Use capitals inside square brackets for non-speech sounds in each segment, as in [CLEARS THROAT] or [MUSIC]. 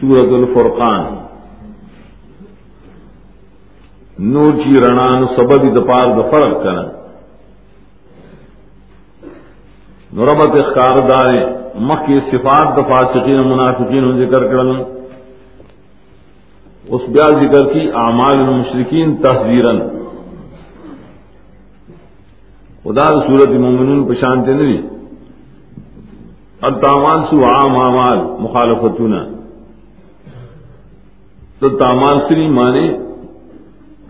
سورت الفرقان. نور چی جی رنان سبب دپار د فرق کرنا نوربت اخکار دارے مخ کی صفات د فاسقین منافقین ذکر کرن اس بیا ذکر کی اعمال المشرکین تحذیرن خدا صورت مومنون پشانتے نہیں التامان سو عام اعمال مخالفتون تو تامان سری مانے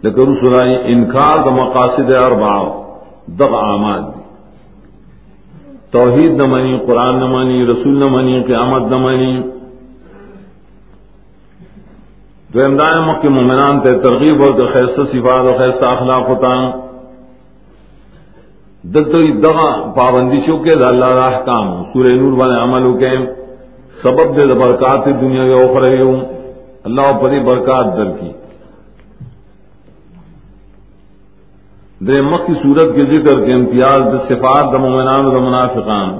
لیکن سنائی انکار دا مقاصد اربع دغ اعمال توحید نہ منی قرآن نہ منی رسول نہ منی قیامت نہ منی تو امدان کے مومنان تے ترغیب اور خیستہ صفات اور خیستہ اخلاق ہوتا. دلتو دغا پابندی چوکے دا اللہ راہ کام سورہ نور والے عمل کے سبب دے برکات دنیا کے اوپر ہوں اللہ پری برکات در کی. دے مخ کی صورت کے ذکر کے امتیاز د صفات د مومنان و منافقان.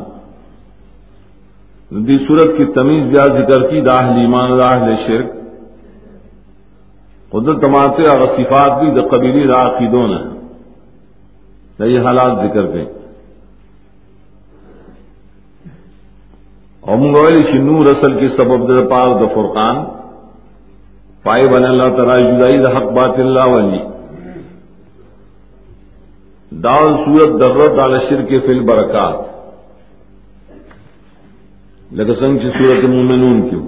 دی صورت کی تمیز بیا ذکر کی داہل ایمان داہل شرک. قدرت تماتے اور صفات بھی د قبیلی راقیدوں نے یہ حالات ذکر گئے اور منگولی کی نور اصل کی سبب در پار د فرقان، پائے بن اللہ تعالی جدائی د حق بات اللہ ولی۔ داول سورت درت علی شرک فی البرکات۔ لگا سنگ کی سورت مومنون کیوں۔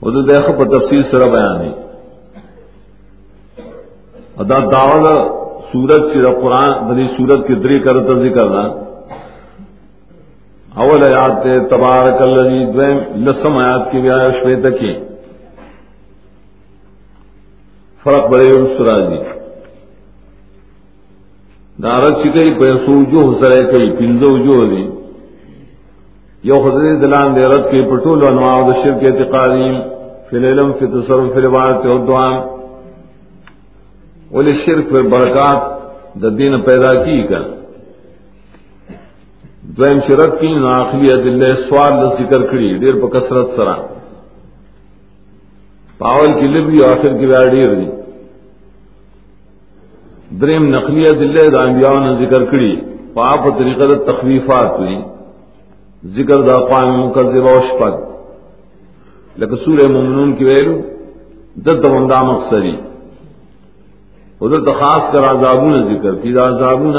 وہ تو دیکھو پر تفصیل سر بیان ہے۔ ادا داول سورت کی قرآن بنی سورت کی دری کر ذکر دا اول آیات تے تبارک الذی دویم، لسم آیات کی بھی آیا شویت کی۔ فرق بڑے سراجی دارت چکئی پیسو جو سرے کئی پنزو جو دی۔ یو خدری دلان دے رد کے پٹول انواع دا شرک اعتقادی فی العلم، فی تصرف فی العبادت و دعام ولی شرک فی برکات دا دین پیدا کی کر دویم شرک کی ناخلی دل سوال دا ذکر کری، دیر پا کسرت سرا۔ پاول کی لبی، آخر کی بیار دی۔ دریم نقلیہ دلے دانبیاؤں نے ذکر کری۔ پاپ طریقہ تخویفات ہوئی۔ ذکر دا قائم مقدر و شپد۔ لیکن سورہ ممنون کی ویلو، دد ومدا مقصری ادھر تو خاص کر عذابوں نے ذکر کی، دا عذابوں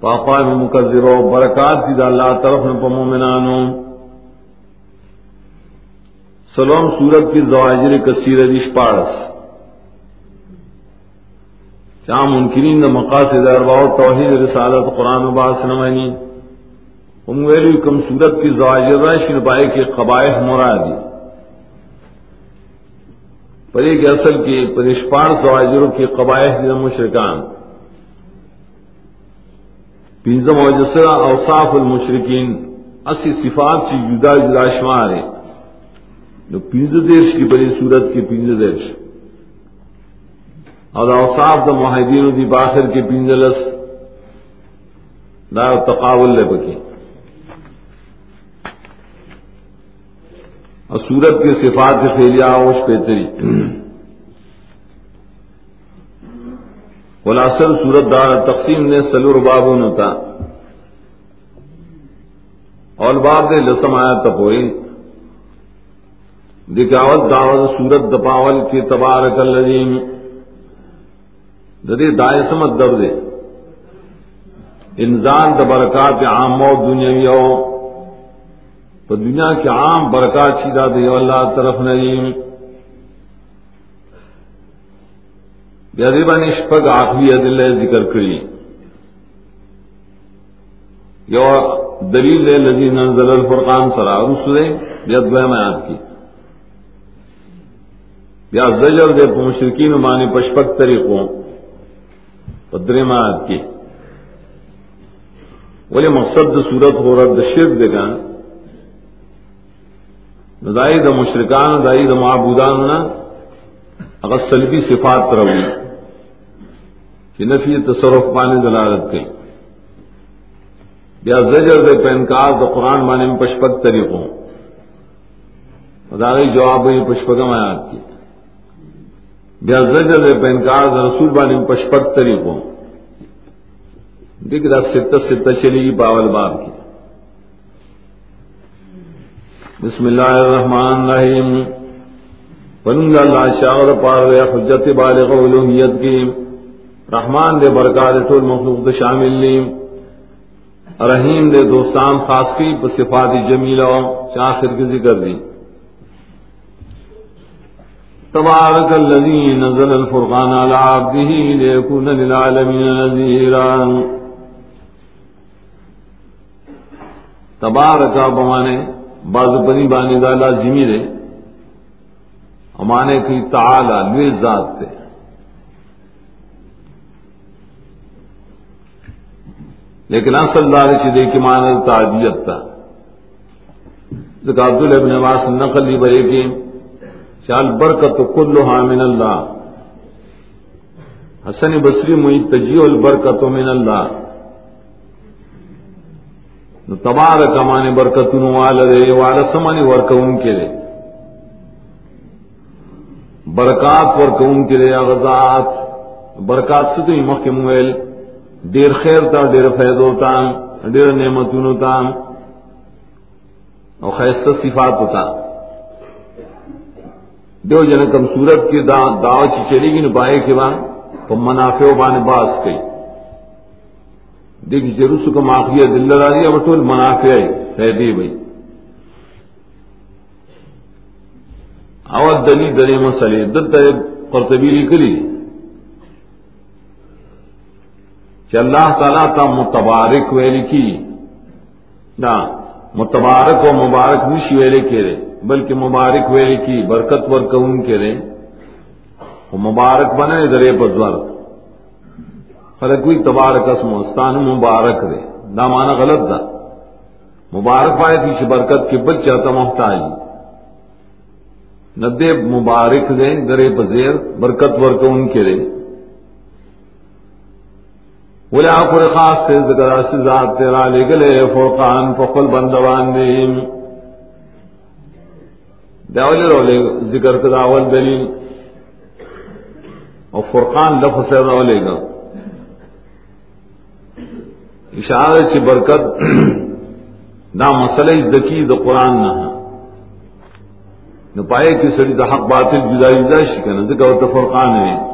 پاپا میں مقدر و برکات کی، دا اللہ طرف نے مومنانو۔ سلام سورت کی زواجر کثیر رش پارس۔ چاہ منکرین دا مقاصد ارباؤ توحید رسالت قرآن باس نمانی۔ ام ویلو کم صورت کی زواجر رشن پائے کے قبائح مرادی۔ پری کے اصل کی پرشپار زواجروں کی قبائح دی مشرکان. پنزم وجسرا اوصاف المشرکین. اسی صفات سے جدا جدا شمار ہے جو پنز دیش کی بڑی صورت کی پنز دیش اور اوصاف دا معاہدین دی باخر کے پنجلس دا تقابل لے بکی اور سورت کے صفات کے فیلیا اوش بہتری۔ خلاصل سورت دار تقسیم نے سلور باب ہوتا اور باب دے لسم آیا تپوئی دکھاوت دعوت سورت دپاول کے تبارک الذین ددی دائیں سمت در دے انسان د عام و دنیا ہو۔ تو دنیا کے عام برکات سیدھا دے اللہ طرف نہیں غریبا نشپگ آخری دل ذکر کری۔ یو دلیل لے لذی نزل الفرقان سرا رسلے یا دویم آیات کی۔ یا زجر دے مشرقین مانی پشپک طریقوں۔ پدرمات کی۔ بولے مقصد صورت ہو رہا دشرف دے گا۔ دائی د مشرکان دائی د معبودان نا اگر سلبی صفات روی کہ نفی تصرف پانے دلالت کی بیا زجر دے پینکار تو قرآن مانے میں پشپک طریقوں ادارے جواب ہوئی پشپکم آیات کی بیا زجر دے پینکار دا رسول بانے میں پشپک طریقوں دیکھ رہا ست ست چلی گی باول باب کی بسم اللہ الرحمن الرحیم۔ پنگا اللہ شاور پار دے حجت بالغ الوحیت کی۔ رحمان دے برکات ٹول مخلوق دے شامل لی رحیم دے دوستان خاص کی صفات جمیلہ آخر کی ذکر دی۔ تبارک الذی نزل الفرقان على عبده ليكون للعالمين نذيرا تبارک بمانے باز بنی بانی دا لازمی دے۔ امانے کی تعالی لوی ذات تے۔ لیکن اصل دار چیزیں کی مان تعبیت تھا عبد البن نواز نقل لی بھائی کی شال برکت کل من اللہ۔ حسن بصری مئی تجی البرکت من اللہ۔ تبار کمانے برکت والے وال سمانی ورکون کے لیے برکات ورکون کے لیے اغزات برکات سے تو مخیم ویل ډیر خیر تا ډیر فیضو تا ډیر نعمتونو تا۔ او خیسته صفات ہوتا۔ دیو جن کم صورت کی دا دعوت چلی گی نو پائے کے بعد تو منافع بان باس کئی۔ دیکھ جی، جروس کو معافیہ، دل راضی اب ٹول منافع فیدی بھائی۔ اول دلی دلی مسئلے۔ دل قرطبی لکلی کہ اللہ تعالیٰ کا متبارک ویل کی۔ نہ، متبارک و مبارک نش ویلے کے رے بلکہ مبارک ویل کی، برکت ور ان کے رے وہ مبارک بنے درے بدور فرق کوئی تبارک اسمستان مبارک رے نہ مانا غلط تھا مبارک پائے تھی برکت کے بچ جاتا محتاج۔ نہ دے مبارک دے، درے بزیر برکت ور ان کے رے بولے آپ خاص سے ذکر اس ذات تیرا لے گلے فرقان فقل بندوان دیم داول رولے ذکر کا داول دلیل۔ اور فرقان لفظ سے رولے گا۔ اشارہ کی برکت [CLEARS THROAT] نہ مسئلہ دکی دا قرآن نہ نہ پائے کہ سڑی دا حق باطل جدا جدا شکن ذکر تو فرقان ہے۔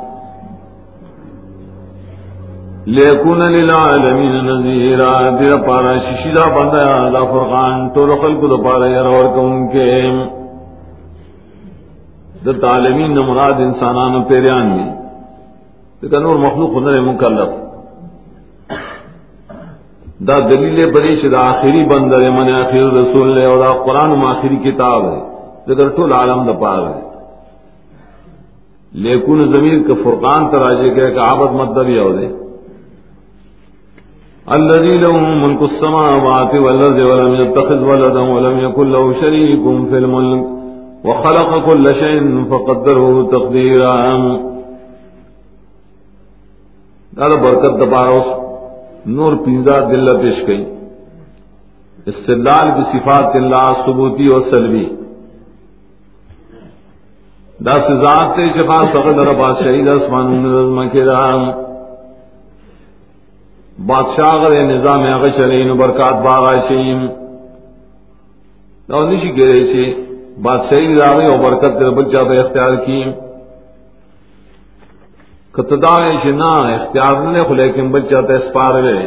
لیکون للعالمین نذیرا، دیر پارا ششیدہ بندہ دا فرقان تو رخل کو دا پارا یرور کون کے۔ در تعالمین نمراد انسانان پیریان دی۔ لیکن نور مخلوق نر مکلف۔ دا دلیل بری چھ دا آخری بندر من آخر رسول لے اور دا قرآن میں آخری کتاب ہے لیکن طول عالم دا پار ہے۔ لیکن ضمیر کے فرقان تراجے گئے کہ عابد مدد یا دے۔ الذي له ملك السماوات والأرض ولم يتخذ ولدا ولم يكن له شريك في الملك وخلق كل شيء فقدره تقديرا هذا برکت دبارو نور پینزا دل پیش گئی استدلال بصفات اللہ، ثبوتی و سلبی دا سزاد تے شفا سغد ربا شہید اسمان نظم کے رام بادشاہ غر نظام اغ چلین برکات باغا شیم نو نشی گرے چھ بادشاہی راغی او برکت در بچا اختیار کی۔ کتدا شنا اختیار نے خو لیکن بچا تو اسپار گئے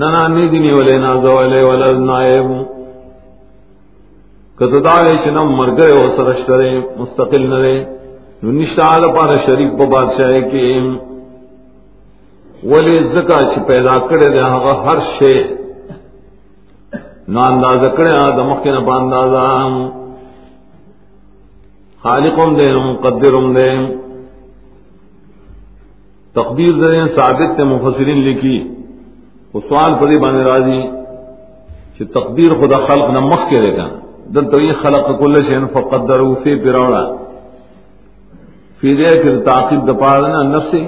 ننا نی دینی ولے نا زولے ولا نائب کتدا شنا مر گئے او سرشترے مستقل نرے نو نشتا پار شریک په بادشاہ کی ولی زکا چی پیدا کرے دے آگا ہر شے نو انداز کرے آدھا مخینا پا اندازا خالقم دے مقدرم دے تقدیر دے ثابت تے مفسرین لکھی۔ وہ سوال پڑی بانے راضی کہ تقدیر خدا خلق نہ مخ کے رہے گا دل تو یہ خلق کل شین فقدر فی پروڑا فی دے پھر تاقیب دپا دینا نفسی۔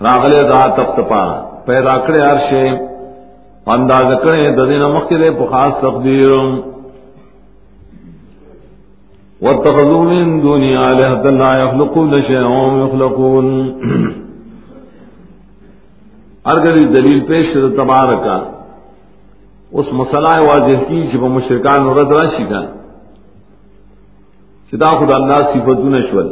راغلے دا تب تپا پیدا کرے ہر شے۔ انداز کرے ددین مخیر پو خاص تقدیر واتخذوا من دون آلهة لا يخلقون شيئا وهم يخلقون. ارگلی دلیل پیش تبارکا، اس مسئلہ واضح کی جب مشرکان رد راشی کا۔ چدا خدا اللہ صفتون اشول۔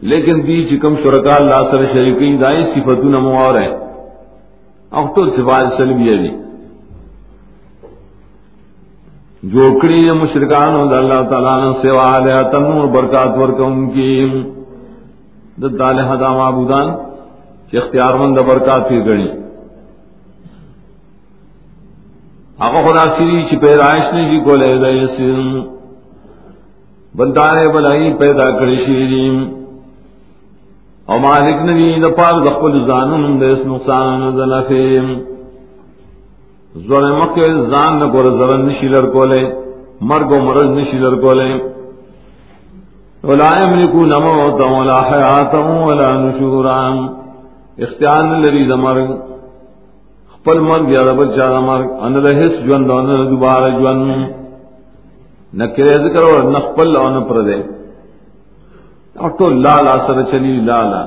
لیکن دی چکم شرکا اللہ سر شریکین دائی صفتون موار ہے اختر صفات سلبیہ دی جو کڑی مشرکان اللہ تعالیٰ نے سوا لیا تنور برکات ورکم کی۔ دالہ دا معبودان کہ اختیار مند برکات کی گڑی آگا خدا سری چی پیدائش نے جی کو لے گئے سن بندارے بلائی پیدا کری شیریم او مالک نبی دپار دخل زانن دیس نقصان زلفیم دنفیم زور مکہ زان نکور زرن نشی لرکولے، مرگ و مرض نشی لرکولے۔ ولا يملكون موتا ولا حياة ولا نشورا۔ اختیار لري دمرگ خپل مرگ یا بل چا مرگ، ان له هیڅ ژوند نه دوباره ژوند نه کړي ذکر او نه خپل او نه پر دې او ټول لا لا سره چلی لا لا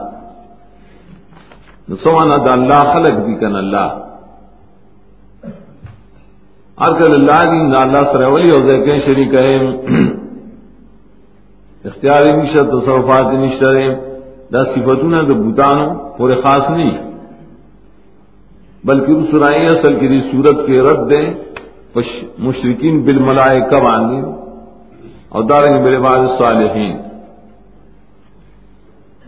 نو سوانا د الله خلق دي کنه الله ارګل الله دي نه الله سره ولي او ځکه شریک ہے اختیاري نشه تصرفات نشته دا صفاتونه د بوتانو پورې خاص نه بلکہ اس سرائی اصل کی دی صورت کے رد دیں۔ مشرقین بل ملائے کب آنی اور داریں گے میرے بعد صالحین۔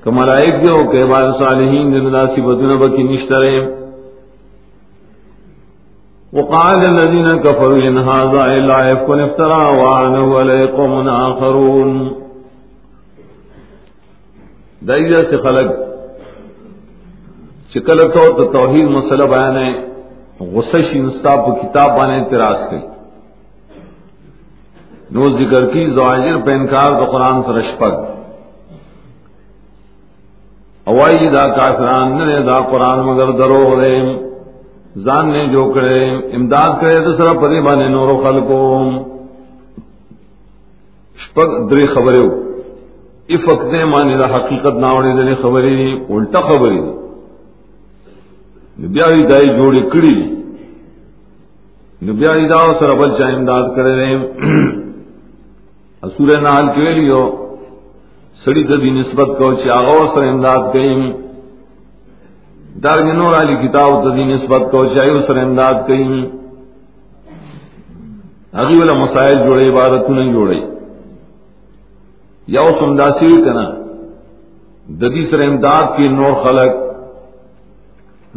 کہ ملائک جو، کہ بعد صالحین نے مناسب بدن بکی نشترے وقال الذين كفروا ان هذا الا يكون افترى وعنه عليكم اخرون دایجا سے خلق چکل تو تو توحید مسئلہ بیان ہے، غصہ شی نستاب کتاب بانے اعتراض کی نو ذکر کی زواجر پہ انکار تو قرآن سے رشپک اوائی دا کافران نے دا قرآن مگر درو دے۔ زان نے جو کرے، امداد کرے تو سر پری بانے نورو خلقو شپک دری خبریں افق نے مانی دا حقیقت ناوڑی دے خبری الٹا خبری دی۔ بیا دای جوړې کړې نو بیا دا سره بل چا امداد کړي نه اسوره نال کې ویلو سړی د دې نسبت کو چې هغه سره امداد کوي دار نور علی کتاب د دې نسبت کو چې هغه سره امداد کوي هغه ولا مسائل جوړې عبادتونه جوړې یو سمداسي کنا د دې سره امداد کې نور خلق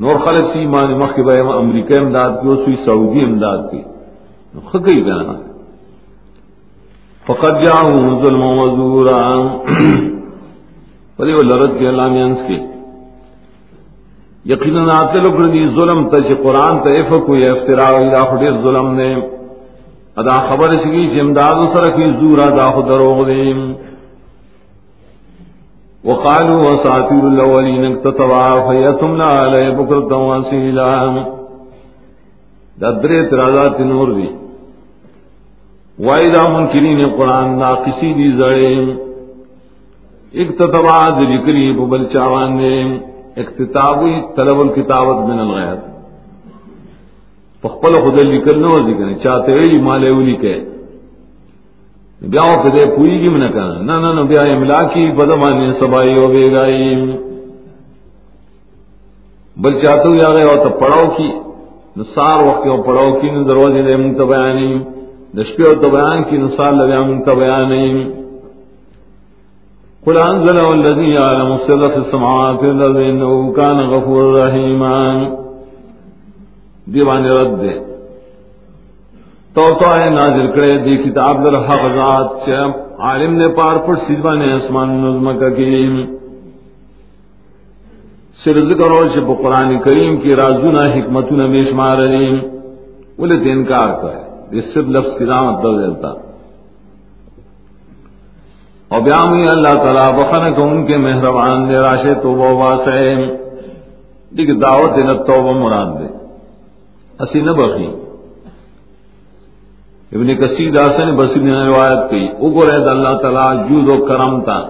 نور خلق سی ایمان مخ امریکہ امداد کی سوئی سعودی امداد کی۔ خکی گنا فقط جاؤں ظلم و مزورا پلی [CLEARS THROAT] وہ لرد کے علامینس کی یقیناً آتے لوگ دی ظلم تے تج قرآن تیف کو یہ افطرا یا خدیر ظلم نے۔ ادا خبر سکی چ امداد سر کی زورا دا خدروغ دیم وقالوا وساطير الاولين اكتتبا فيتمنا عليه بكرة واسيلا دا درے اعتراضات نور دی وائدہ منکرین قرآن ناقصی دی زڑے۔ اکتتبا ذکری ببل چاوان نے۔ اکتتابی طلب الکتابت من الغیر فخپل خود لکل نو ذکر چاہتے ہوئی مالے اولی کہ بیا په دې پوریږي من کنه نه نه نه بیا املا کی بدمانه سبای او بیگای بل چاہتے ہو گئے اور تو پڑھاؤ کی نثار وقت اور پڑھاؤ کی نہ دروازے دے منت بیان نہیں اور تو بیان کی نثار لگا منت بیان نہیں قل انزل الذي يعلم السر في السماوات والارض انه كان غفور رحيما دیوان رد دے تو تو ہے نازل کرے دی کتاب در حق ذات چا عالم نے پار پر سیدوا نے اسمان نظم کا کیم سر ذکر اور چھ قرآن کریم کی رازونا حکمتنا بیشمار علیم انہیں تے انکار کا ہے اس صرف لفظ کی دامت در دیتا اور بیامی اللہ تعالیٰ بخن کو ان کے مہربان دے راشے تو وہ واسع دیکھ دعوت نہ توبہ مراد دے۔ اسی نہ بخی۔ ابن کثیر آسن بصیر نے روایت کی۔ اگو رہد اللہ تعالیٰ جود و کرم تا۔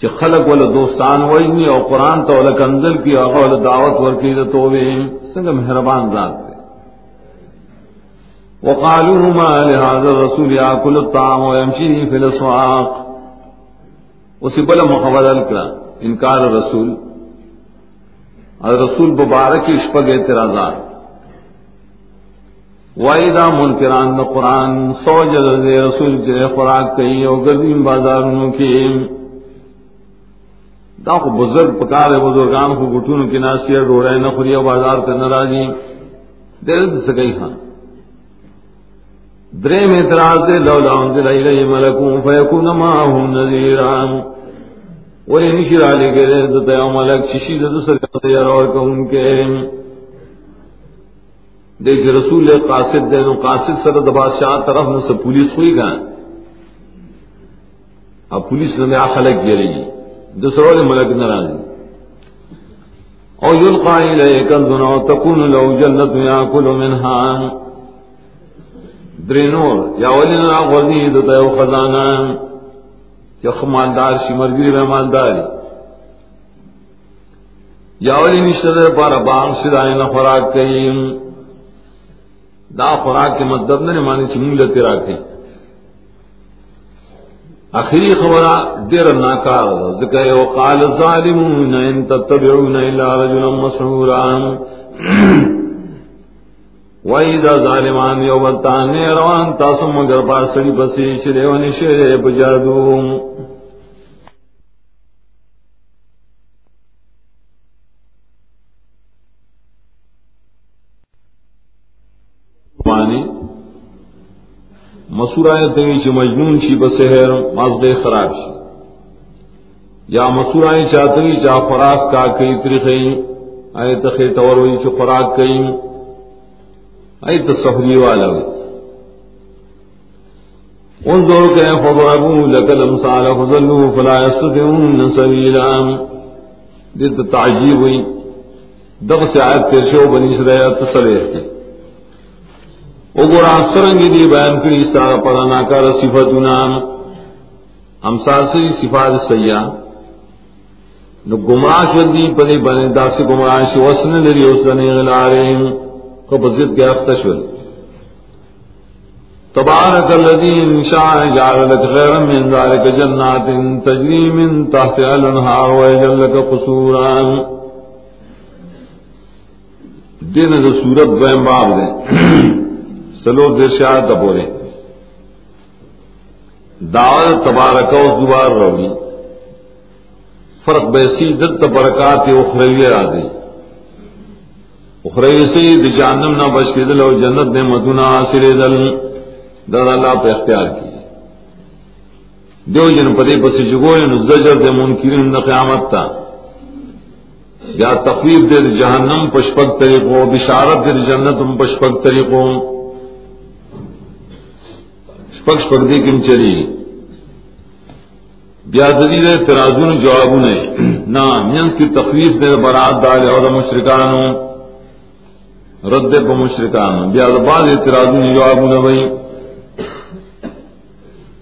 کہ خلق والا دوستان وجنی اور قرآن تو والا کنزل کی اور والا دعوت ورکی تو سنگ مہربان ذات دے۔ وقالوا ما لهذا الرسول ياكل الطعام ويمشي في الاسواق اسی بلا مخبر کا انکار رسول۔ اور رسول مبارک اشپگ اعتراضات وائدہ منکران قرآن سو جد رسول جے خوراک کئی اور گردیم بازار کی۔ دا کو بزرگ پکار ہے، بزرگان کو گٹھون کی ناسیہ ڈوڑے نہ خوریا بازار کا ناراضی۔ دیر سے گئی ہاں۔ درے میں اعتراض دے لولا انزل الیہ ملکون فیکون معاہم نذیران ولی نشی را لے گئے دتا یو ملک ششی دتا سکتا یا روح کہ ان کے۔ دیکھ رسول قاصد دے، نو قاصد سر دا بادشاہ طرف نو سے پولیس ہوئی گا۔ اب پولیس نے آ خلق گری دوسرا والے ملک ناراضی او یلقا الیہ کنزن او تکون لو جنت، یاکل منها درینور یا ولی نا غزنی دتا یو خزانہ کہ مالدار شی مرگری میں مالداری یا ولی نشتر پر باغ شدائن خوراک کئیم دا خوراک کے مطلب نے مانی چھ مونگ لتی راکیں اخری خبرہ دیر ناکار ذکر وقال الظالمون ان تتبعون الا رجلا مسحورا. [CLEARS THROAT] وَإِذَا ظَالِمَانِ يَوْبَتَانِ روان تاسو مگر پاسڑی بسی شرے ونی شرے بجادوم مانی مسور آئے تنگی چی مجنون شی بسہر مازدے خراب شی یا مسور آئے چاہتنگی چاہ فراس کا کوي کئی طریقے آئے تخی توروی چی خوراک کئی ای تصحری والا ہوئی انظر کہ فضربوا لك الامثال فضلوا فلا يستطيعون سبيلا دیت تعجیب ہوئی دغ سے آیت تیر شو بنی اسرائیل تصریح کی وګورا سرنګ دی بیان کړی ستاره پر ناکار صفاتنا امثال سے صفات سیئہ نو گمراہ شو دی پدی باندې داسې گمراہ شي وسن لري اوس نه غلارې کو بزد گرفت شول تبارک الذی انشاء جعل لك خيرا من ذلك جنات تجري من تحتها الانهار ويجعل لك قصورا۔ دین د صورت دویم باب دے سلو درشاد دبورے دعوت تبارک و دوبار روی۔ فرق بیسی دت برکات اخروی آ گئی اخروی سے دی جہنم نہ بچ کے دل اور جنت نے مدنا سرے دل در اللہ پہ اختیار کی۔ دیو جن پدے پس جگوئے زجر دے منکرین نہ قیامت تا۔ یا تخویف دے جہنم پشپک طریقوں، بشارت دے جنت پشپک طریقوں۔ پکش پک دی کم چلی۔ بیا دلیل ترازون جوابوں نے [CLEARS THROAT] نہ مین کی تخویف دے برات دال اور مشرکانوں رد پہ مشرکان۔ بیا بعض اعتراضوں جوابوں نے بھائی،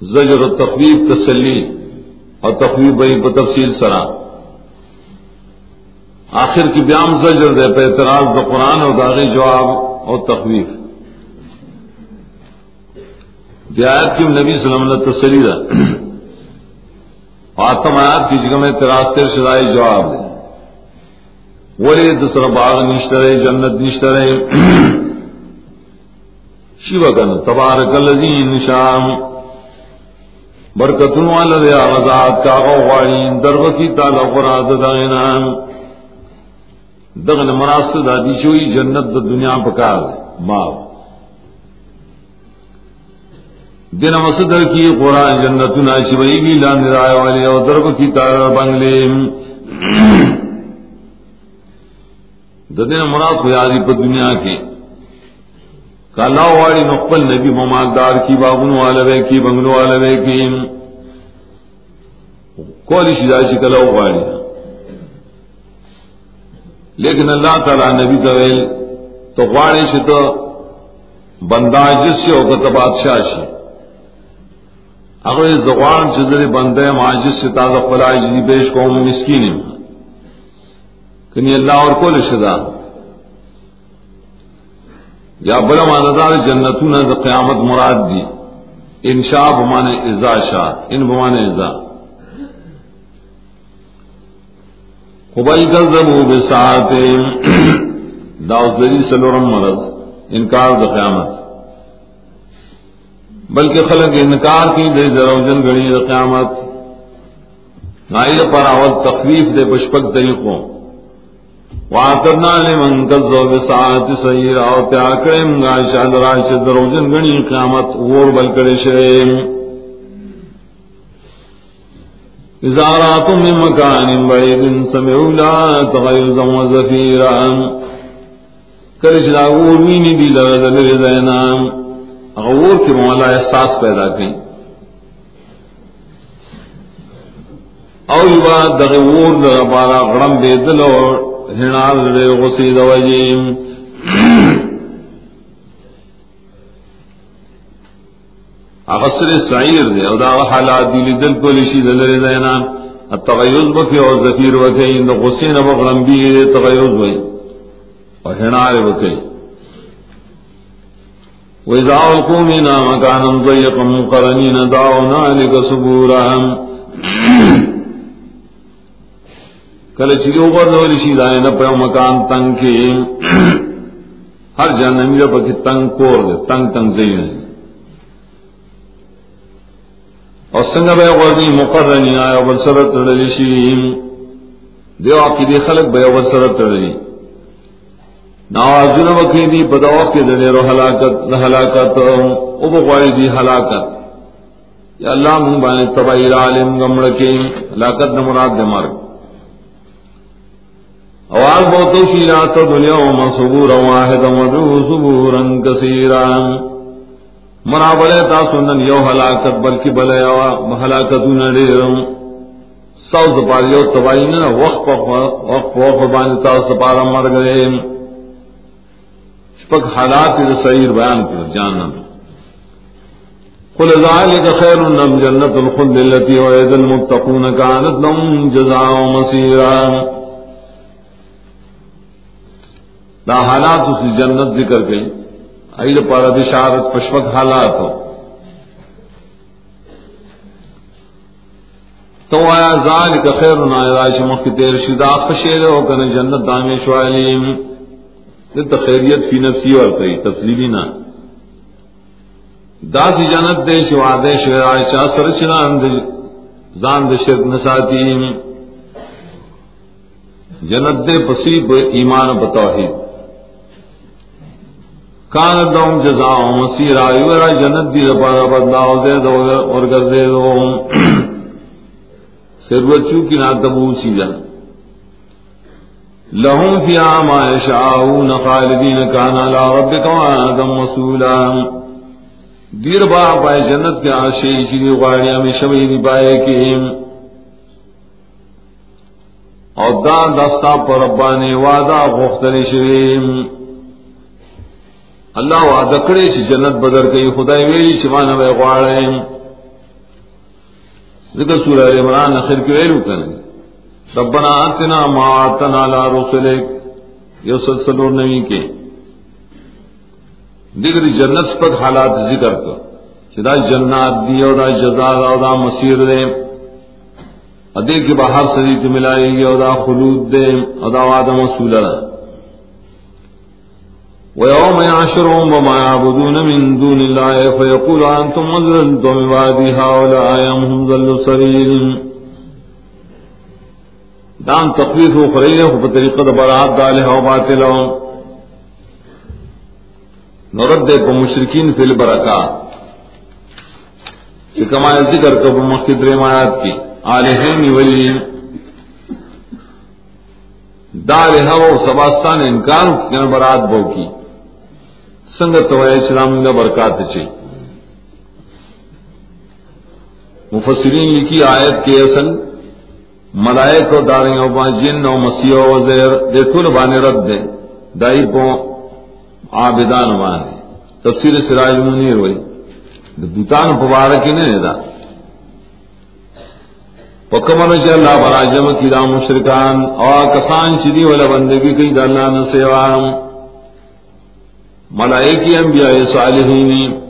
زجر و تخویف تسلی اور تخویف بھائی پر تفصیل سرا۔ آخر کی بیام زجر دے پہ اعتراض ب قرآن اور داغی جواب اور تخویف۔ آیت کی نبی صلی اللہ علیہ وسلم تسلی رہا [CLEARS THROAT] آتم آیات کی جگہ میں تراستر شدائی جواب دے۔ ولی دوسرا باغ نشترے، جنت نشترے۔ شیو کن تبارک الذین شام برکتن والا دے آغازات کا غواری درغ کی تعالی قرآن دائنا دغن مراسد آدی شوئی جنت دا دنیا پکار ماں دن مسدر کی قرآن جنت ناشی بئی بھی لان رائے والے اور درب کی تار بنگلے۔ دن مراد خیالی پر دنیا کے۔ کالا والی نقبل نبی ممالدار کی باغن والے کی، بنگلو والے کی۔ کولی شداشی کلا والی لیکن اللہ تعالی نبی طویل تو غاڑی سے تو بندہ جس سے ہوگا تو بادشاہ سے اگر اس زبان چزری بندے ماجس سے تازہ فلائی جی پیش کو مسکین کنی اللہ اور کو رشدہ یا بلا ماندار جنتوں نے قیامت مراد دی. انشا بمانے ازا شاہ ان بمانے ازا قبل کذبوا بساعت داؤ دری سلورم مرض. انکار د قیامت. بلکہ خلق انکار کی دے دروجن گڑی د قیامت. نائل پر اول تخفیف دے پشپک طریقوں. واترنا لمن کذب بساعت سیرا او تیار کریم گا شاد راش دروجن گڑی قیامت غور بل کرے شیم ازارات من مکان بعید سمعوا لا تغیزا و زفیرا کرش دا غور مینی دی لرد لرزینا غور کی مولا احساس پیدا کی. او یبا دغی غور در بارا غرم دے دل اور ہنال دے غسید وجیم۔ اغسر سعیر دے، او دا حالات دی لدل کو لشی دل دلر دینا التغیز بکی اور زفیر وکی اند غسین بغرم بی تغیز وی اور ہنار وکی وَإِذَا أَلْقُوا مِنَا مَكَانًا ضَيِّقًا مُقَرَّنِينَ دَعَوْا هُنَالِكَ ثُبُورًا کله چې یو ورځول شي دا نه په مکان تنگ کې هر جنمی په کې تنگ کور دے، تنگ تنگ دی اور سنگ بے غرنی مقرنی آیا بل سرت تڑلی شیم دیو عقیدی خلق بے بل سرت تڑلی۔ نوازن وکی دی بدعو کی دنیر و حلاکت حلاکت او بغواری دی حلاکت یا اللہ من بانے تبعی العالم گمڑکی حلاکت نمراد دے مرگ۔ اواز بہت بہتو شیرات دنیا و مصبورا واحدا ودعو صبورا کثیرا۔ منا بلے تا سنن، یو ہلاکت، بلکہ بلے ہلاکت نہ سو زپار یو تباہی نہ، وقت وقت وقت بانی تا سپارا مر گئے۔ شپک حالات سعیر بیان کر جاننا قل ذلك خير من جنة الخلد التي وعد المتقون كانت لهم جزاء مسيرا دا حالات اس جنت ذکر گئی ایل پر بشارت پشپک حالات ہو تو آیا زال کا خیر نا رائش مخ تیر شدا خشیر ہو کن جنت دام شعلیم تو خیریت فی نفسی اور کئی تفصیلی نہ۔ داسی جنت دے شوا دے شعر شاہ سرچنا زان دے شرک نساتی جنت دے پسیب ایمان بتوحید کان دوم جزا مسیر آئیو را جنت دی رپارا بدلاو دے دو اور گر دے دو سروچو کی ناتبو سیدن لهم فی آما یشعاون خالدین کانا لا ربک وآدم وصولا دیر با پائے جنت کے آشی چیدی غاڑی ہمیں شبہی پائے کہ اور دا دستا پر ربانی وعدہ غختل شریم اللہ وعدہ کرے چی جنت بدر گئی خدای ویلی چی مانا بے غوارے ذکر سورہ عمران اخر کی ویلو کرنے ربنا آتنا ما آتنا لا رسلک یہ سلسلو نوی کے. دیگر جنت پر حالات ذکر کر. چدا جنات دی اور دا جزا اور دا مسیر دے. ادے کے باہر سری تو ملائے گی اور دا خلود دے. اور دا وعدہ مسولہ ويوم يعشرهم وما يعبدون من دون الله فيقول أنتم مذلتم عبادي هؤلاء أم هم ضلوا سبيل. دان تقویف و خریلے کو بطریقہ برات دالے ہو باطل نورد دے کو مشرکین فی البرکات۔ کہ کما ذکر کو مخدر مایات کی۔ آلہین ولی دال ہو سباستان انکار کی یعنی برات بو کی۔ سنگ تو اسلام نے برکات چی مفسرین کی آیت کے اصل ملائک و داریں او جن او مسیح و زیر دے طول بانے رد دے دائی پو عابدان بانے تفسیر سراج منیر ہوئی دوتان پبارکی نہیں دا. پکمن چ اللہ براجم کی دا مشرکان او کسان چدی ولا بندگی کی دا اللہ نہ سیوام ملائکی انبیاء صالحین.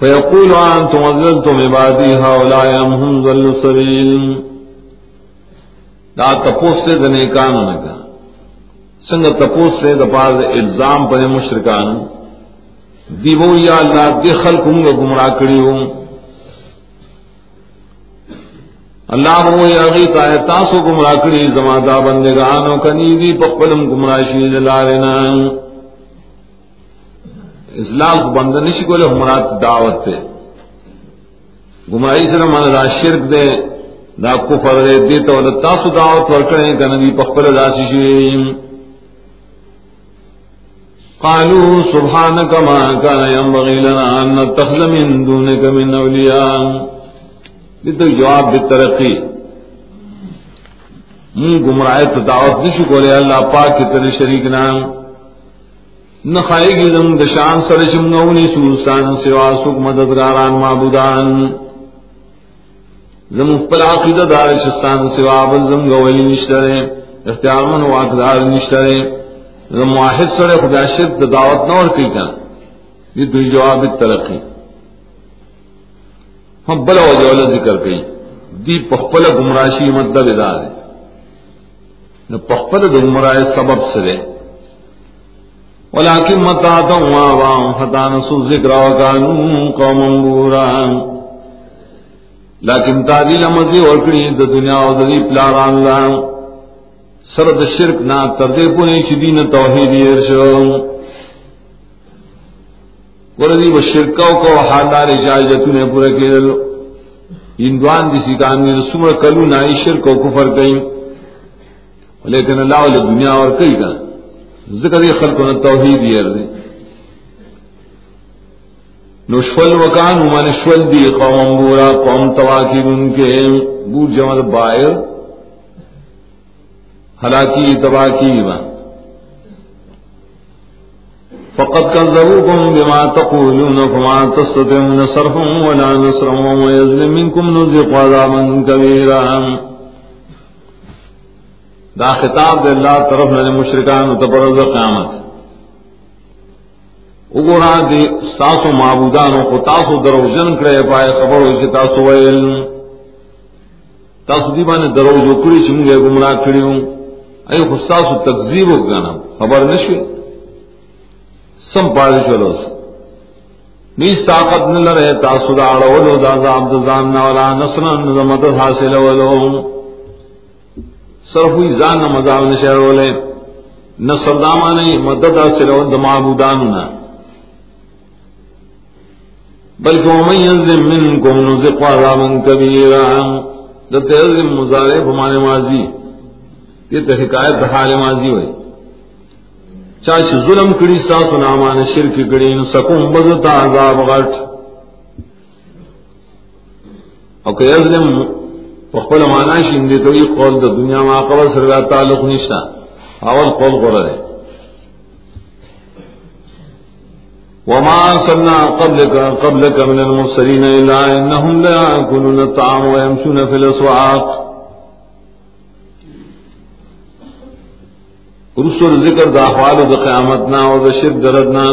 فيقول أنتم أذلتم عبادي هؤلاء أم هم ذل السبيل دا تپوس سے دنے کانوں نے کہا سنگ تپوس سے دپار الزام پر مشرکان دیو یا اللہ دے خلق ہوں گمراہ کری ہوں اللہ وہ یغی تا ہے، تاسو گمراہ کری زمادہ بندگانوں کنی دی پپلم گمراہ شید لالینا اسلام کو بند نہیں کو مراد دعوت تے۔ گمراہی سے من دا شرک دے، دا کفر دے دے تو تاسو دعوت ورکڑے کہ نبی پخبر داسی شویم قالوا سبحانك ما كان ينبغي لنا ان نتخذ من دونك من اولياء لتو جواب بالترقی من گمراہ دعوت نشو کولے اللہ پاک کی طرح شریک نام۔ نخائے گی زم دشان سر شمگونی سوسان سوا سک مددگاران، معبودان۔ زم پر عقیدہ دار شستان سوا بل زم گوئی نشترے اختیار من واقدار نشترے زم واحد سر خدا شد دعوت نور کی کا یہ دو جواب ترقی۔ ہم بلا وجہ ذکر کئی دی پخپل گمراشی مدد ادار ہے پخپل گمراہ سبب سے ولكن متعتم وعوام فتانسوا الذكر وكانوا قوما بورا۔ لیکن تعدیل مزی ورکڑی دا دنیا و دا دی پلاران لان سرد شرک نا تردے پونے چی دین توحید ارشو۔ وردی با شرکاو کو حالدار شاہجتو نے پورا کی دلو ہندوان دی سکانی رسول کلو نائی شرک و کفر کئی لیکن اللہ علیہ دنیا اور کئی کئی ذکر یہ خلق نے توحید یہ دے نشفل وکان من شول دی قوم بورا، قوم تواکید ان کے۔ بو جمل بائر ہلاکی تباکی فقط كذبوكم بما تقولون فما تستطيعون صرفا ولا نصرا وما يظلم منكم نذق عذابا كبيرا. دا خطاب دے اللہ طرف نے مشرکان تبرز قیامت. اگورا دی ساسو معبودانو کو تاسو درو جن کرے پائے خبر ہوئی تاسو ویل. تاسو دی بانے درو جو کری چمگے گمراہ کری ہوں ای خستاسو تکذیب ہو گانا. خبر نشوی. سم پاڑی چلو نیس طاقت نہ لرے، تاسو دا اڑولو دا عبد زان ولا نصرن مدد حاصل ولو صرف ہوئی زان نہ مزاو نہ شہر والے نہ سرداما نہیں مدد حاصل ہو دما بودان بلکہ ومن يظلم منكم نذق عذابا كبيرا لتظلم مضارع بمعنى ماضی، یہ تو حکایت حال ماضی ہوئی۔ چاچ ظلم کڑی ساتھ نامان شرک کڑی سکم بدتا عذاب غٹ اور کہ یظلم وقبل مانا شندے تو یہ قول دا دنیا میں قبل سر تعلق نشتا اول قول قول ہے وما ارسلنا قبلك قبلك من المرسلين الا انهم لا ياكلون الطعام ويمشون في الاسواق رسول ذکر دا احوال دا قیامتنا اور دا شرک دردنا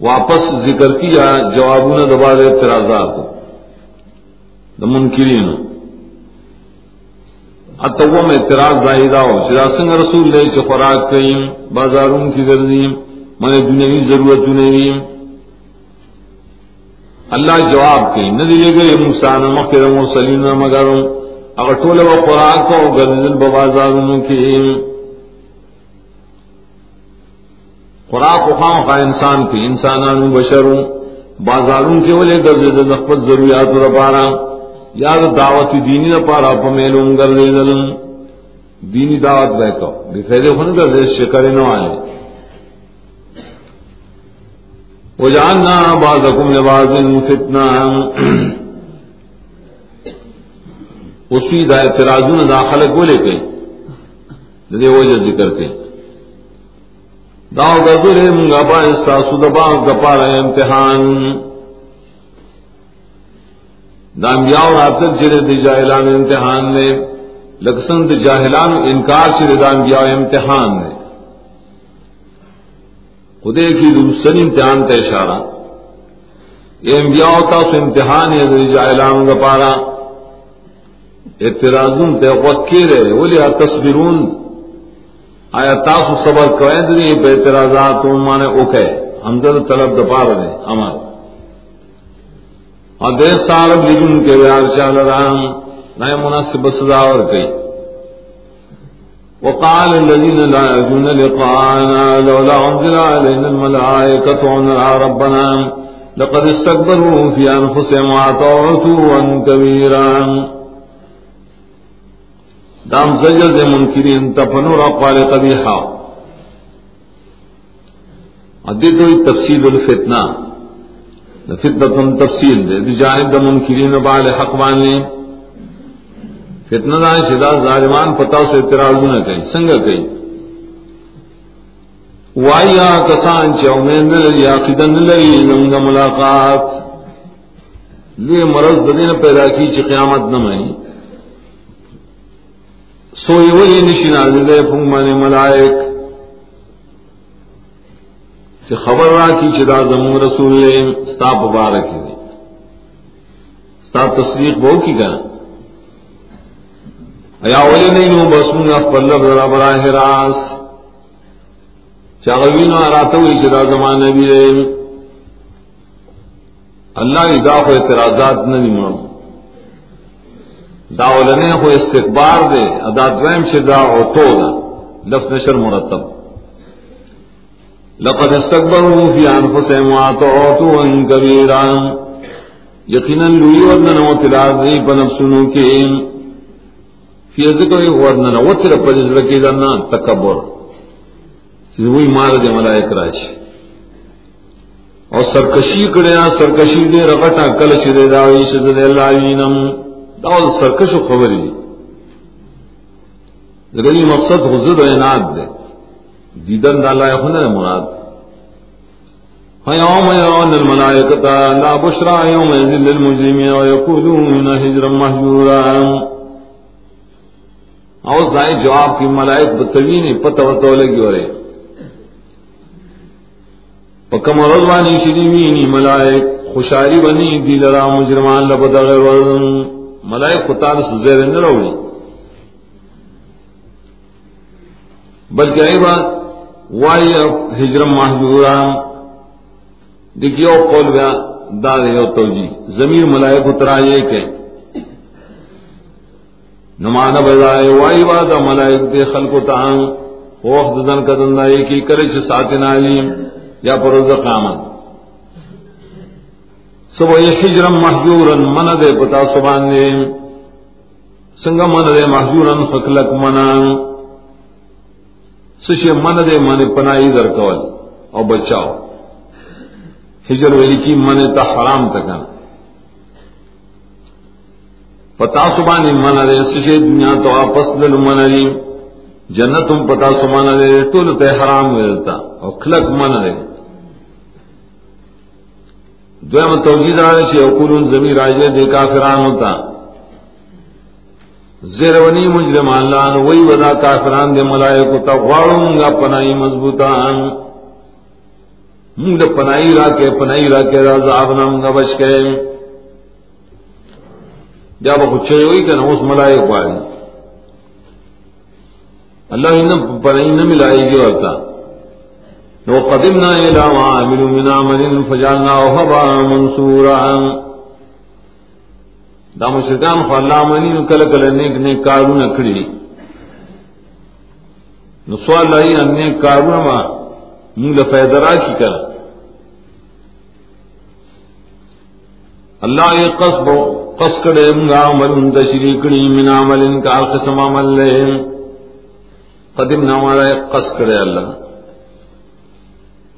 واپس ذکر کیا جوابوں دبا دے اعتراضات. دا منکرین. اتو میں اعتراض ظاہرہ ہو شرا سنگ رسول لے چھ خوراک کئیم بازاروں کی گردیم من دنیاوی ضرورت نہیں اللہ جواب کئی نہ دلے گئے موسیٰ نہ مخیر مرسلین نہ مگر اگر ٹولے و خوراک کو گردن بازاروں کی۔ خوراک و خام کا انسان کی انسانان بشروں، بازاروں کے ولے گردن نخبت ضروریات ربارا یا دعوت دینی نہ پارا پمیلوں گر دے دلم دینی دعوت بہ کو بے فائدے ہن کر دے شکر نہ آئے وہ جاننا بعضکم لبعض فتنہ۔ اسی دا اعتراضون داخل کو لے کے، دے وجہ ذکر کے۔ داؤ گزر منگا با استاسو دبا گپا رہے امتحان. دام بیاو راتر چرے دی جاہلان امتحان نے لکسن دی جاہلان انکار چرے دام بیاو امتحان نے۔ خدے کی دوسری امتحان تے اشارہ۔ یہ انبیاء تا سو امتحان ہے دی جاہلان گپارا اعتراضون تے وقیر ہے ولی تصبرون آیا تاسو صبر کوئے؟ دی بے اعتراضات مانے اوکے۔ حمزہ طلب دپار دے ہمارا اور دے سال لجن کے بیار چال رام نئے مناسب سزا اور کئی۔ وقال الذين لا يرجون لقاءنا لولا انزل علينا الملائكة ونرى ربنا لقد استكبروا في انفسهم وعطوا عتوا كبيرا دام زجر دے منکرین تفنور اقوال قبیحا ادیت ہوئی تفصیل الفتنہ. فتنہ تفصیل دے. جانب دا منکرین بال حق وان وانی فتنہ دا شدا ظالمان پتا سے اعتراض نہ کہیں سنگ کہیں. وایا کسان چومین یا قدن لئی نمگ ملاقات. لیے مرض دین پیدا کی چی قیامت نہ مئی سوئی ولی نشنا دے پنگ ملائک۔ کہ خبر را کی چدا زمون رسول ستا مبارک دی ستا تصدیق بہو کی گنا ایا ولی نہیں ہوں بس من منگا پلب ذرا براہ راس چاغوین و آراتو ہوئی چدا زمان نبی دے اللہ کی دا خو اعتراضات نہیں مرم دا ولنے خو استقبار دے ادا دویم شدا او تو دا لفظ نشر مرتب. لقد استكبروا في انفسهم واتوا ان كبيرا. یقینا لوی ورنن و تلازی بنفسنو کے فی ذکر ورنن و تر پجز لکی دنا تکبر. چیز وہی مار دے ملائک راش اور سرکشی کڑیا سرکشی دے رغٹا کلش دے داوی شد دے اللہ عینم داول سرکش خبری دی مقصد حضر و عناد دے دیدن دا اللہ خونه مراد. فيوم يرون الملائكة لا بشرى، يوم يزل المجرمين ويقولون هجرا مهجورا او زائد جواب کی ملائک بتوی بتوین پتہ وتو لگی اورے پکم روزوانی شریوینی ملائک خوشاری بنی دی لرا مجرمان لبدا غیر ملائک خطان سزیر نہ روڑی۔ بلکہ ای بات، وائی ہجرم محجورا دیکھیو قول گیا دا دیو توجی زمیر ملائک اترا یہ کہ نمانا بجائے وائی وادا ملائک دے خلق تان وقت دن کا دندہ یہ کی کرے چھ ساتن علیم یا پروز قامت سب یہ ہجرم محجورا من دے پتا سبان دے۔ سنگا من دے محجورا خکلک منان سشی من دے من پناہی در کول۔ او بچاؤ۔ ہجر ویلی کی من تا حرام تکا پتا سبانی من دے سشی دنیا تو آپس دل من دے جنتم پتا سبان دے طول تے حرام ویلتا۔ او کلک من دے۔ دویم توجید آرے شی اقولون زمین راجے دے کافران ہوتا زیرونی مجرم اللہ وہی ودا کافران دے ملائکو تا غاروں گا پنائی مضبوطان. منگ دا پنائی را کے پنائی را کے راز آبنا منگا بچ کے جب کچھ ہوئی کہ اس ملائک والی اللہ انہوں پنائی نہ ملائے گی ہوتا لو قدمنا الى ما عملوا من عمل فجعلناه هباء منصورا دا مشرکان خو الله منی نو کله کله نیک نیک کارونه کړی نو سوال لای ان نیک کارونه ما موږ له فائدہ را کی کړ الله یې قصب قص کړه موږ عمل د شریکړي من عملن کا قسم عمل له قدم نو قص کړه الله.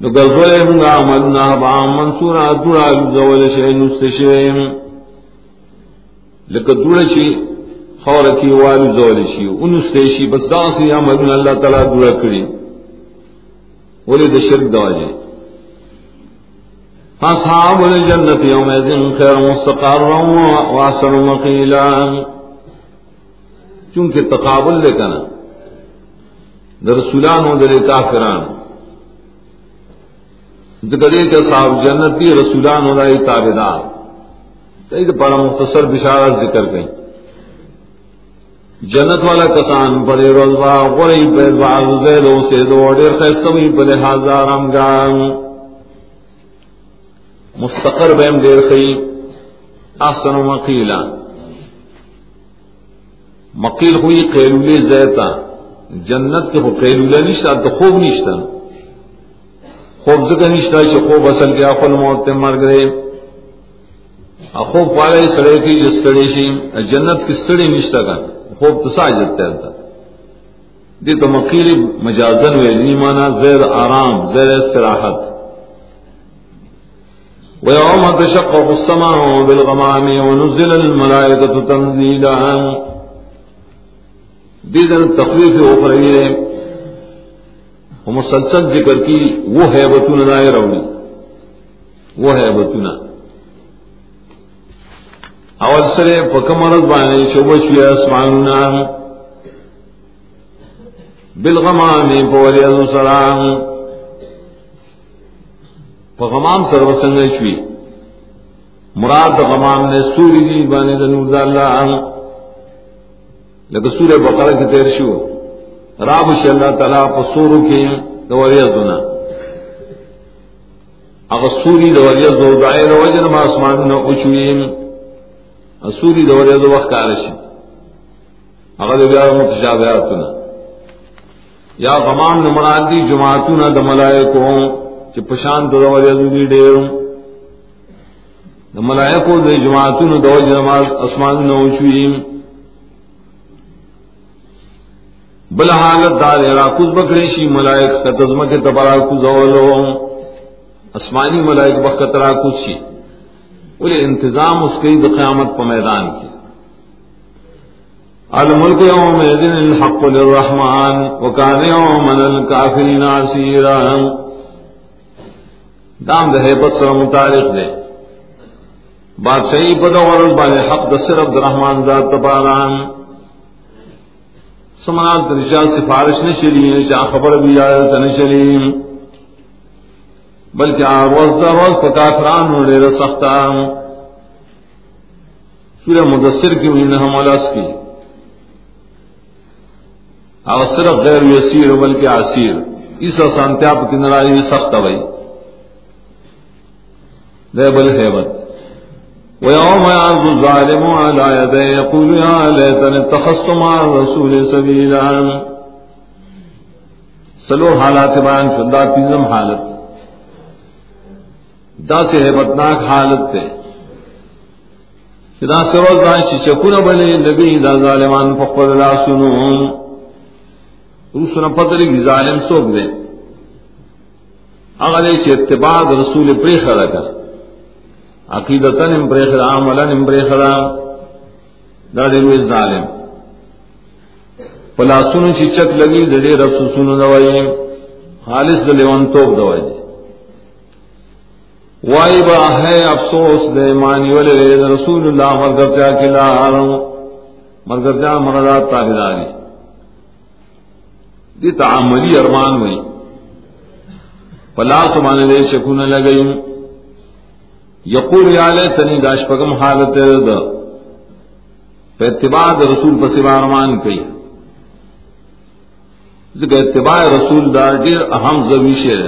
نو ګرځولې موږ عمل نه با منصور ادرا ذول شي نو ستشه لکه دوړه چې خور کی والو زول شي ان استیشی بس داسی عمل اللہ تعالی دعا کړی ولې د شرک دواجه اصحاب الجنة يومئذ خير مستقرا واحسن مقيلا چونکہ تقابل لے کنا در رسولان ہو در کافران ذکر کہ صاحب جنتی رسولان ہو رہا تابے دار ایک بڑا مختصر بشارت ذکر گئی جنت والا کسان بڑے روزبا غری پیدوا زیدو سے دو ڈیر خیستوی بلے ہزار امگان مستقر بیم دیر خی احسن مقیلا مقیل ہوئی قیلول زیتا جنت کے قیلول نشتا تو خوب نشتا خوب زکر نشتا چھ خوب اصل کیا خل موت مر گئے خوب پالے سڑے کی جس سڑے شی۔ جنت کی سڑی نشتا کا خوب تو ساجت تیرتا دی تو مقیل مجازن ویلی نیمانا زیر آرام، زیر استراحت۔ ويوم تشقق السماء بالغمام ونزل الملائكة تنزيلا دیدن تخویف اخروی ہے مسلسل ذکر کی، وہ ہے بتون دائر روڑی وہ ہے بتنا اول سرے پکمرد بانے شوبشوی اسمانونا بالغمام پولی السلام غمام سر وسنگ شوی۔ مراد غمام نے سوری دی بانے دنور دا اللہ۔ لکہ سور بقرہ کی تیر شو۔ راب شی اللہ تعالیٰ پا سورو کې د کی دوریز دونا اگر سوری دوریز دو دائر وجن ما اسمان نا اچویم سوری دوریز دو وقت کارشی اگر دو بیار متشابہاتنا یا غمام نے مراد دی جماعتونا دا ملائکوں چې پشان د ورځې دوی ډېر د ملائکو د جماعتونو د وجه نماز اسمان نو شویم بل حالت دار را کوز بکړي شي ملائک کتزمه کې تبارا کو زولو اسمانی ملائک وخت را کوز ولې انتظام اس کې د قیامت په میدان کې الملک یوم یذن الحق للرحمن وکانه یوم الکافرین عسیرا۔ دام دے بس سر متعلق دے۔ بادشاہی پدا ورز حق دا صرف دا رحمان ذات تباران سمنات درشا سفارش نشری چاہ خبر بھی آیت نشری بلکہ آروز دا روز پا کافران ہو لے رسختا سورہ مدثر کی ہوئی نحم علاس کی. اور صرف غیر یسیر بلکہ عسیر. اس سانتیاب کی نرائی سخت ہوئی. بل حیبت. ويوم يعرض الظالم على يديه يقول يا ليتني اتخذت مع الرسول سبيلا. سلو حالات بیان شدہ تیزم حالت. دا سے حیبتناک حالت تے. دا سے روز دان چی چکون بلے نبی دا ظالمان فقر لا سنون روسنا پتر کی ظالم سوک دے. اگر چی اتباع رسول پریخ رکھا عقیدتن امبری خرام ولن امبری خرام دا دیوی ظالم۔ پلاسونو چی چک لگی دڑی رب سسونو دوائی خالص د دلیوان توب دوائی وائی۔ با ہے افسوس دے مانی ولی رید رسول اللہ مرغب مرگرتیا کلا آرم مرگرتیا مردات تابداری دی تعاملی ارمان ہوئی۔ پلاس مانے دے شکون لگئیم یقول یا لیتنی داش پگم حالت دا. پہ اتباع دا رسول پس بارمان کئی ذکر اتباع رسول دا دیر اہم زویش ہے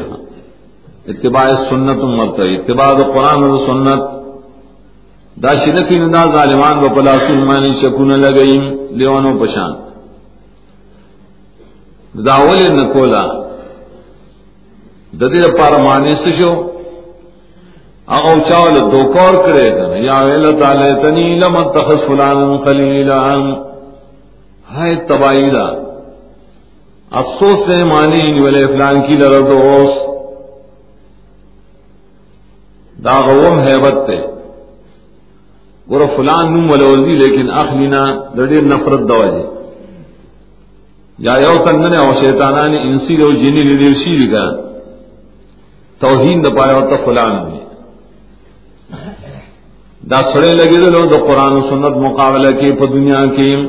اتباع سنت امت اتباع دا قرآن دا سنت. دا شنفی ندا ظالمان و پلا سلمانی شکون لگئیم لیونو پشان دا اولی نکولا دا دیر پارمانی سشو اغو چاول دو کور کرے گا یا ویل تعالی تنی لم اتخذ فلان خلیلا ہے تباہی دا. افسوس سے مانی ویلے فلان کی لر دوست. دا غوم حیبت تے. ګور فلان نوم ولوزی لیکن اخلینا د ډېر نفرت دواجه یا یو تنه او شیطانان انسی او جنی لري شي لګا توهین د پاره او ته فلان دی دا سره لګیدل د قران او سنت مقابله کې په دنیا کې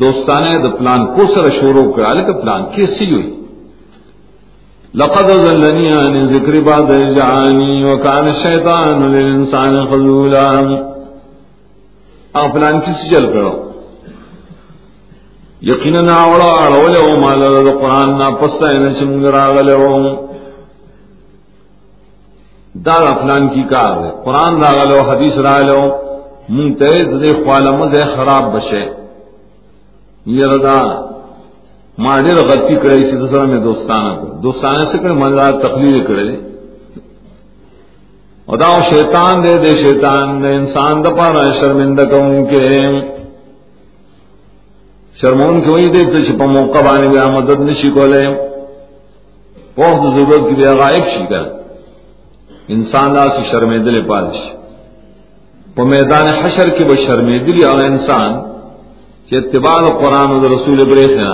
دوستانه د پلان کو سره شروع کړه لکه پلان کې سی وي لقد ظلني عن ذکر بعد جعانی وكان الشیطان للانسان خذولا. پلان کی سی چل کرو؟ یقینا اوڑا اڑولے او مال د قران نا پستا ان چنگ راغلے او دا کی کار ہے قران راغلے او حدیث راغلے مون ته دې خپل مزه خراب بشه یردا ما ډېر غلطي کړې چې سره مې دوستانه کو دوستانه سے کړه مزه تقلید کړې او دا شیطان دے دے شیطان دے انسان دا پارا شرمندہ کون کے شرمون کے وہی دے تو چھپا موقع بانے گیا مدد نشی کو لے بہت ضرورت کی بیا غائب شی کر انسان دا سی شرمے دل پالش وہ میدان حشر کے وہ شرمے دلی اور انسان کہ اتباع قرآن و رسول بریخنا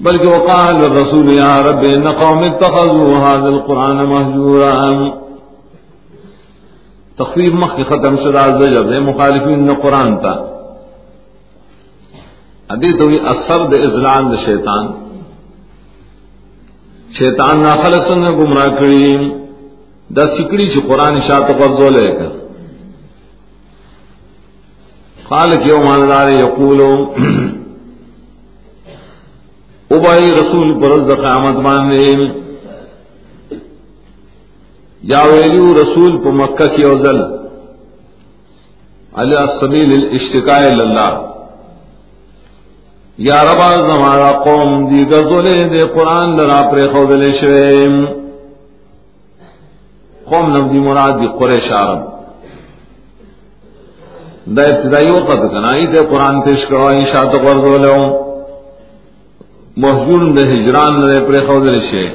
بلکہ وقال الرسول، یا رب، ان قوم اتخذوا هذا القران مهجورا. تخفیف مخ کی ختم شدہ زجر دے مخالفین نے قرآن تا ادی تو اثر دے ازلان دے شیطان. شیطان نا خلق نے گمراہ کری. دا سکڑی چھ قرآن شاعت پر زولے کر. خالق یوم آندار یقولو ابائی رسول پرز قیامت مان باندھے یا ویلو رسول پا مکہ کی اوزل. علی السبیل الاشتقاء اللہ یا ربا زمارا قوم دی گزولے دے قرآن لرا پر خودلے شویم قوم نبدی مراد دی قریش عرب۔ دا ابتدائی وقت کنائی تے قرآن پیش کروائی شاعت قرضولے ہوں محجور د ہجران نہ پر خودل شے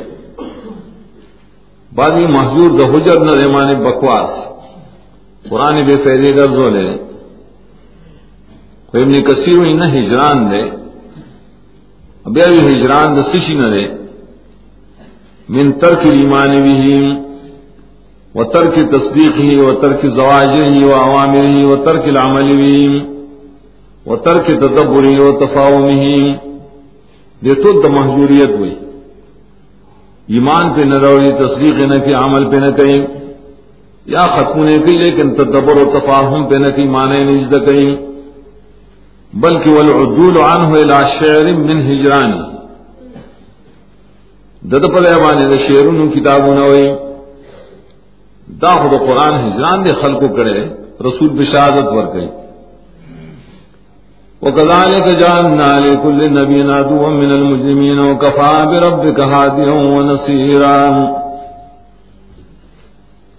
بعدی محجور د حجر نہ مانے بکواس۔ قرآن بے فیدے گرزو لے کوئی ابن کثیر ہوئی نہ ہجران دے۔ اب ابھی ہجران د سشی نہ دے من ترک ایمان بھی و ترک تصدیق ہی و ترک زواج ہی و عوامر ہی و ترک العمل بھی و ترک تدبر ہی و تفاوم ہی یہ تو د محجوریت ہوئی ایمان پہ نہ روڑی، تصدیق نہ کی، عمل پہ نہ کہیں. یا ختم نے کی، لیکن تدبر و تفاہم پہ نہ کی مانے نجد کہیں. بلکہ والعدول عنہ الى شعر من ہجرانی۔ دد پر ایوانے دے شعرون کتابوں نہ ہوئی۔ دا خود قرآن ہجران دے خلقو کرے، رسول بشہادت ور گئی۔ وكذلك جعلنا لكل نبي عدوا من المجرمين وكفى بربك هاديا ونصيرا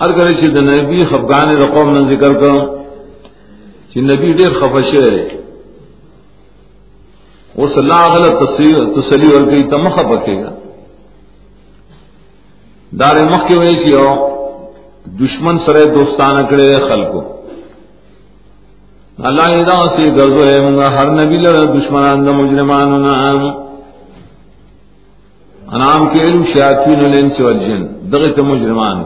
ہر کرے چې د نبی خفغان د قوم ذکر کوم چې نبی ډېر خفشه او صلی الله غلط تصویر تسلی ورګي تمخه پکېږي دار مخ کې وایي چې دشمن سرے سره دوستانه کړي خلکو اللہ ادا سے گرزو ہے منگا ہر نبی لڑ دشمنان دا مجرمان نام انام کے علم شیاطین الانس والجن دغت مجرمان۔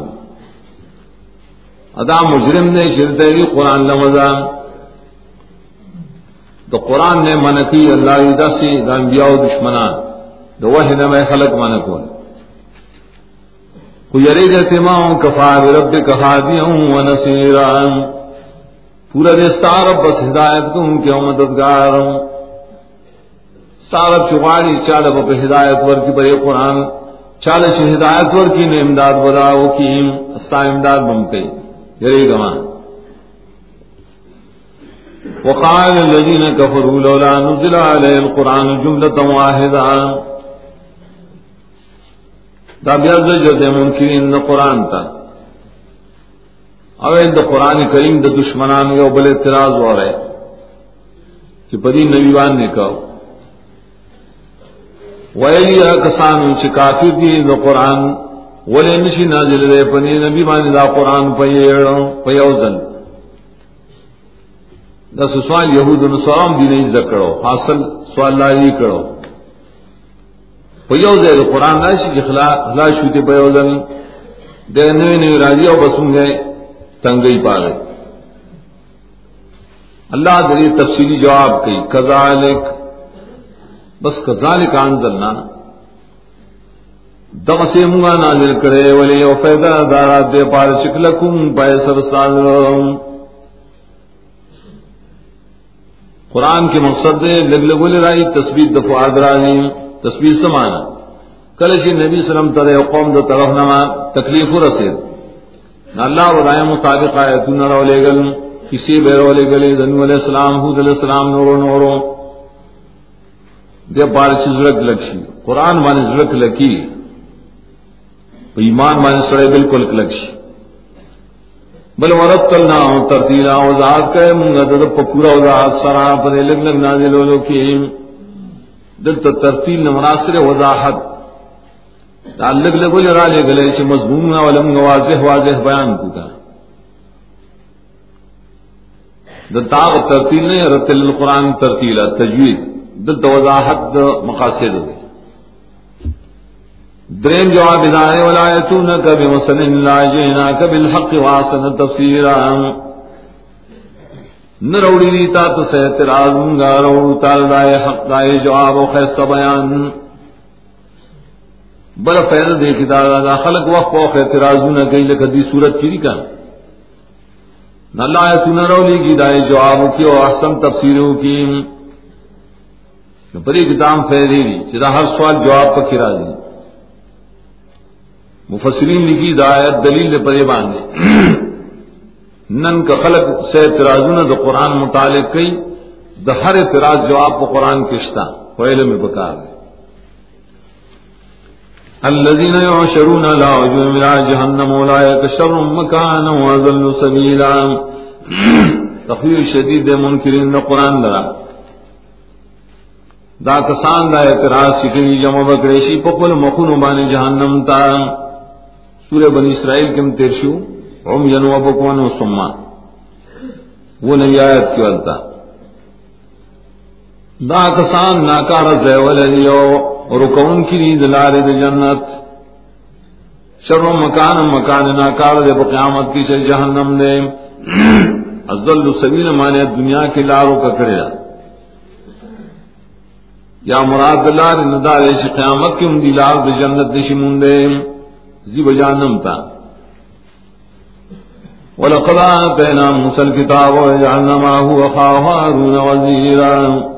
ادا مجرم نے شرطی قرآن لمزا تو قرآن نے منتی اللہ ادا سے انبیاء و دشمنان. دو وہ وحی نمی خلق منکون کو یری جاتے ماں کفا برب کفا دیوں و نصیران پورا دے سارب بس ہدایت کو ان کے مددگار. ہوں سارب چغاری چالب پہ ہدایت ور کی بڑے قرآن چالش ہدایت ور کی نے امداد بدا وہ کی. استا امداد بم کے یری گما وقال الذين كفروا لولا نزل عليه القران جمله واحده دا بیا جو دے ممکن قرآن تا او د قران کریم د دشمنانو یو بل اعتراض وره چې پدی نبیوان نے کہو ویلی کسان چې کافر دي د قران ولې نشي نازل دی پنی نبی باندې دا قران په یړو په یو ځل. دس سوال یہود سوام دی نہیں زکڑو حاصل سوال لائی کرو پیو دے قرآن راشی کی خلاش ہوتے پیو دن دے نوے نوے راجی او بسوں گئے تنگئی پا گئے اللہ دلی تفصیلی جواب کی کذالک. بس کذالک انزلنا. دغ سے منگا نازل کرے ولی او فیدہ دارات دے پار شکلکم پیسر سازرم قرآن کے مقصد دے لگ لگو لرائی تصویر دفع آدرانی تصویر سمانا۔ کلشی نبی سلم تر قوم دو طرف نما تکلیف رسید۔ اللہ و رائے مطابق آیتون رو لے گل، کسی بے رو لے گلے دنو علیہ السلام، حود علیہ السلام، نورو نورو۔ دے بار چیز لکشی قرآن مان زرک لکی ایمان مان سڑے بالکل لکشی بل ورت تلنا ترتیلا وضاحت کہ منگا دد پورا وضاحت سرا پدے لگ لگ نازل لو کی دل تو ترتیل نہ مناصر وضاحت۔ لگ لگ لرا لے گلے چھ مضمون نہ ولم واضح واضح بیان کو کا دل تاغ ترتیل نے رتل القران ترتیلا تجوید۔ دل تو وضاحت مقاصد دے۔ درین جواب ادارے دائے ولایتون کا بمسن لا جینا کا بالحق واسن تفسیرا نہ روڑی دیتا تو سے اعتراض منگا روڑ تال دائے حق، دائے جواب و خیستہ بیان۔ بڑا فیض دے کتا دا خلق وقت وقت اعتراض نہ گئی لکھ دی صورت کی کا نہ اللہ تو نہ رولی کی دائے جواب کی اور احسن تفسیروں کی۔ بڑی کتاب فیضی دی چدا ہر سوال جواب پر کرا دی مفسرین لکھی دایت دلیل پرے باندھے نن کا خلق سے اعتراض قرآن متعلق کئی دا ہر اعتراض جواب کو قرآن کشتا پہلے میں بکار الذين يعشرون لا وجوه من جهنم اولئك شر مكانا واذل سبيلا تخویر شدید منکرین دا قرآن درا دا کسان دا اعتراض سکری جمع بکریشی پکل مخون بانی جہنم تا۔ سورہ بنی اسرائیل کم تیرشو ام ینو بکون و سما. وہ نئی آیت کی ولتا دا کسان ناکار زیول دیو رکون کی نیز لار دی جنت. شر مکان مکان ناکار دے قیامت کی سے جہنم دے. [CLEARS THROAT] ازدل سبیل مانے دنیا کے لاروں کا کرے یا مراد لار ندار قیامت کی ان دی لار دی جنت دشی مندے زی بجانم تا۔ ولقد آتينا موسى الكتاب وجعلنا معه أخاه هارون وزيرا۔